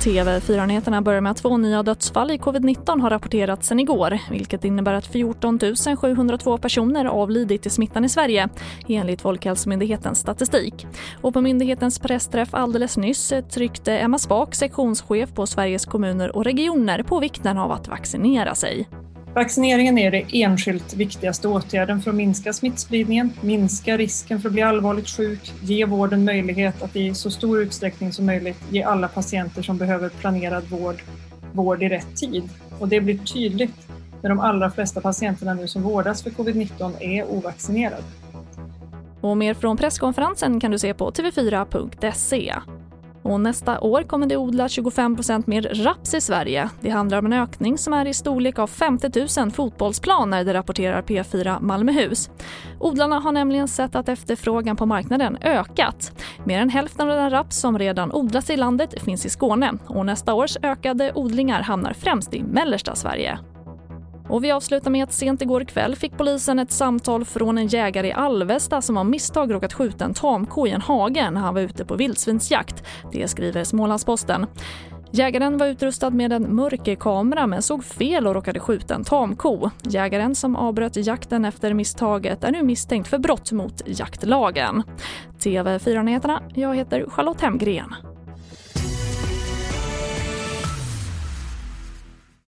TV4-nyheterna börjar med att två nya dödsfall i covid-19 har rapporterats sen igår vilket innebär att 14 702 personer avlidit i smittan i Sverige enligt Folkhälsomyndighetens statistik. Och på myndighetens pressträff alldeles nyss tryckte Emma Spak, sektionschef på Sveriges kommuner och regioner på vikten av att vaccinera sig. Vaccineringen är den enskilt viktigaste åtgärden för att minska smittspridningen, minska risken för att bli allvarligt sjuk, ge vården möjlighet att i så stor utsträckning som möjligt ge alla patienter som behöver planerad vård, vård i rätt tid. Och det blir tydligt när de allra flesta patienterna nu som vårdas för covid-19 är ovaccinerade. Och mer från presskonferensen kan du se på tv4.se. Och nästa år kommer det odlas 25% mer raps i Sverige. Det handlar om en ökning som är i storlek av 50 000 fotbollsplaner, det rapporterar P4 Malmöhus. Odlarna har nämligen sett att efterfrågan på marknaden ökat. Mer än hälften av den raps som redan odlas i landet finns i Skåne och nästa års ökade odlingar hamnar främst i mellersta Sverige. Och vi avslutar med att sent igår kväll fick polisen ett samtal från en jägare i Alvesta som av misstag råkat skjuta en tamko i en hage när han var ute på vildsvinsjakt. Det skriver Smålandsposten. Jägaren var utrustad med en mörkerkamera men såg fel och råkade skjuta en tamko. Jägaren som avbröt jakten efter misstaget är nu misstänkt för brott mot jaktlagen. TV4-nyheterna, jag heter Charlotte Hemgren.